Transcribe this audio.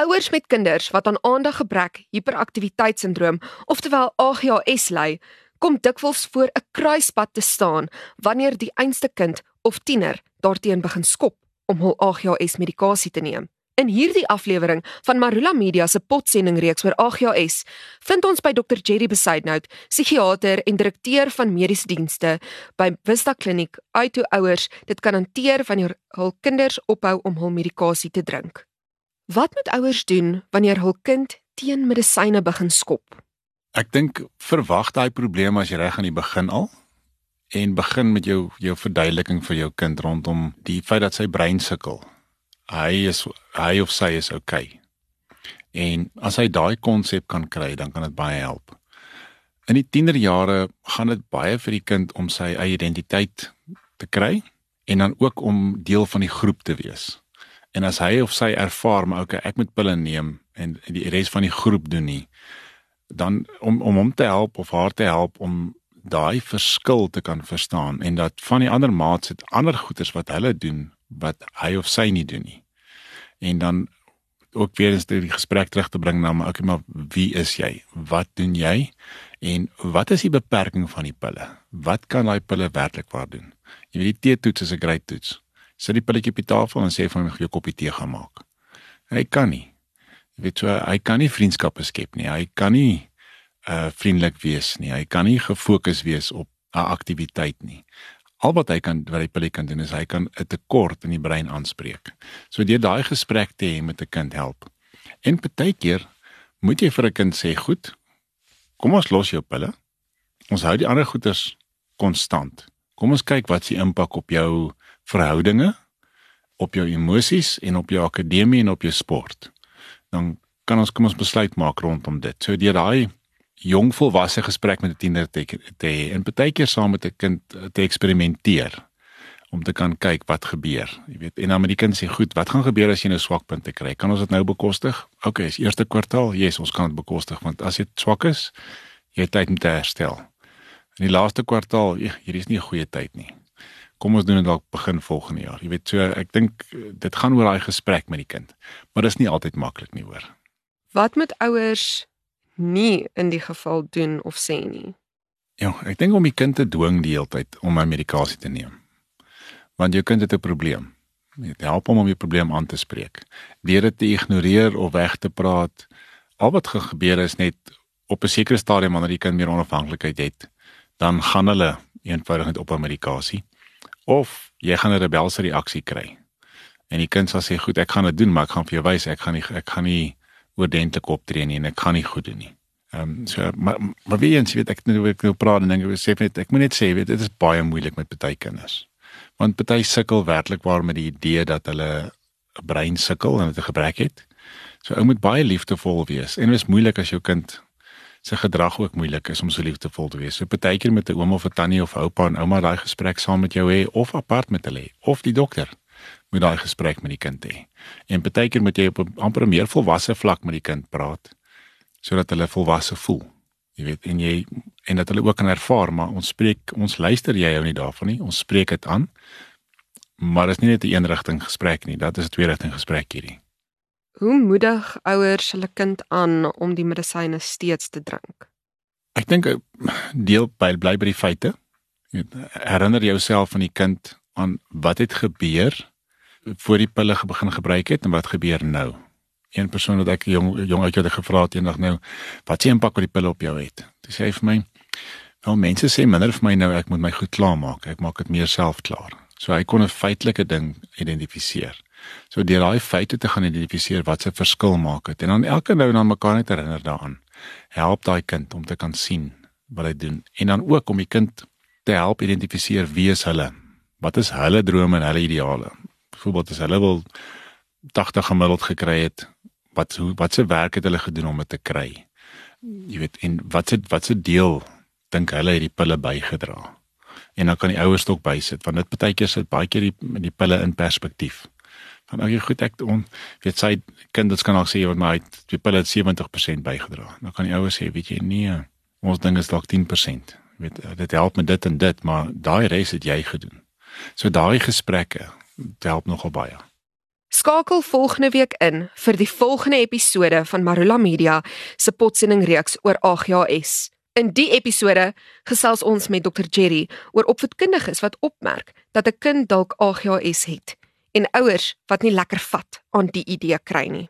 Ouers met kinders wat aan aandaggebrek hiperaktiwiteitssindroom, oftewel AGHS ly, kom dikwels voor 'n kruispunt te staan wanneer die einste kind of tiener daarteen begin skop om hul AGHS medikasie te neem. In hierdie aflewering van Marula Media se potsending reeks oor AGHS, vind ons by Dr Jerry Besaidnout, psigiater en direkteur van mediese dienste by Vista Kliniek, uit hoe ouers dit kan hanteer wanneer hul kinders ophou om hul medikasie te drink. Wat moet ouers doen wanneer hul kind teen medisyne begin skop? Ek dink verwag daai probleem as jy reg aan die begin al en begin met jou jou verduideliking vir jou kind rondom die feit dat sy brein sukkel. Hy is hy of sy is okay. En as hy daai konsep kan kry, dan kan dit baie help. In die tienerjare gaan dit baie vir die kind om sy eie identiteit te kry en dan ook om deel van die groep te wees. En as hy of sy ervaar maar okay, ek moet pille neem en die res van die groep doen nie, dan om om hom te help of haar te help om daai verskil te kan verstaan en dat van die ander maats het ander goeders wat hulle doen wat hy of sy nie doen nie. En dan ook weer eens die gesprek terug te bring na maar okay maar wie is jy? Wat doen jy? En wat is die beperking van die pille? Wat kan daai pille werklik waar doen? Jy weet die T-toets is 'n groot toets. Sit die pilletjie op die tafel en sê vir hom jy 'n koppie tee gaan maak. Hy kan nie. Jy weet so hy kan nie vriendskappe skep nie. Hy kan nie uh vriendelik wees nie. Hy kan nie gefokus wees op 'n aktiwiteit nie. Al wat hy kan wat hy pilletjie kan doen is hy kan 'n tekort in die brein aanspreek. So deur daai gesprek te hê met 'n kind help. En partykeer moet jy vir 'n kind sê, "Goed, kom ons los jou pille. Ons hou die ander goeters konstant. Kom ons kyk wat se impak op jou verhoudinge, op jou emosies en op jou akademie en op jou sport. Dan kan ons kom ons besluit maak rondom dit. So deur daai jong volwasse gesprek met 'n tiener te te en baie keer saam met 'n kind te eksperimenteer om te kan kyk wat gebeur. Jy weet, en dan met die kind sê, "Goed, wat gaan gebeur as jy 'n swakpunt te kry? Kan ons dit nou bekostig?" OK, is eerste kwartaal. Ja, yes, ons kan dit bekostig want as jy swak is, jy het tyd om te herstel. In die laaste kwartaal, ja, hier is nie 'n goeie tyd nie kom ons doen dit dalk begin volgende jaar. Jy weet so ek dink dit gaan oor daai gesprek met die kind. Maar dit is nie altyd maklik nie hoor. Wat moet ouers nie in die geval doen of sê nie? Ja, ek dink om die kind te dwing die hele tyd om my medikasie te neem. Want jou kind het 'n probleem. Dit help hom om die probleem aan te spreek. Deur dit te ignoreer of weg te praat, al wat gebeur is net op 'n sekere stadium wanneer die kind meer onafhanklikheid het, dan gaan hulle eenvoudig net op hul medikasie of jy gaan 'n rebelse reaksie kry. En die kind sal sê, "Goed, ek gaan dit doen, maar ek gaan vir jou wys ek gaan nie ek gaan nie oordentlik optree nie en ek gaan nie goed doen nie." Ehm um, so maar maar wie eens weet ek nou ek nou praat en dink ek sê net ek moet net sê weet dit is baie moeilik met baie kinders. Want baie sukkel werklik waar met die idee dat hulle 'n brein sukkel en dit 'n gebrek het. So ou moet baie liefdevol wees en dit is moeilik as jou kind se gedrag ook moeilik is om so liefdevol te wees. So partykeer met 'n oom of 'n tannie of oupa en ouma daai gesprek saam met jou hê of apart met hulle of die dokter moet daai gesprek met die kind hê. En partykeer moet jy op 'n amper meer volwasse vlak met die kind praat sodat hulle volwasse voel. Jy weet en jy en dat hulle ook kan ervaar maar ons spreek ons luister jy hou nie daarvan nie. Ons spreek dit aan. Maar dit is nie net 'n een eenrigting gesprek nie. Dat is 'n twee rigting gesprek hierdie. Hoe moedig ouers hulle kind aan om die medisyne steeds te drink? Ek dink eh, deel by bly by die feite. Herinner jouself van die kind aan wat het gebeur voor die pille begin gebruik het en wat gebeur nou. Een persoon wat ek jong jong uit het gevra het eendag nou, wat se impak op die pille op jou het. Toe sê hy vir my, "Wel mense sê minder vir my nou ek moet my goed klaarmaak. Ek maak dit meer self klaar." So hy kon 'n feitelike ding identifiseer. So deur daai feite te gaan identifiseer wat se verskil maak dit en dan elke nou en dan mekaar net herinner daaraan. Help daai kind om te kan sien wat hy doen en dan ook om die kind te help identifiseer wie is hulle. Wat is hulle drome en hulle ideale? Byvoorbeeld as hulle wil 80 gemiddeld gekry het, wat hoe wat se werk het hulle gedoen om dit te kry? Jy weet en wat se wat se deel dink hulle het die pille bygedra? En dan kan die ouers ook bysit want dit baie keer sit baie keer die die pille in perspektief dan dink jy goed ek on, weet sy kinders kan dalk sê wat maar hy het die pille het 70% bygedra. Dan kan die ouers sê, weet jy, nee, ons ding is dalk 10%. Weet eh, dit help met dit en dit, maar daai res het jy gedoen. So daai gesprekke help nogal baie. Skakel volgende week in vir die volgende episode van Marula Media se potsending reeks oor AGHS. In die episode gesels ons met Dr Jerry oor opvoedkundiges wat opmerk dat 'n kind dalk AGHS het en ouers wat nie lekker vat aan die idee kry nie.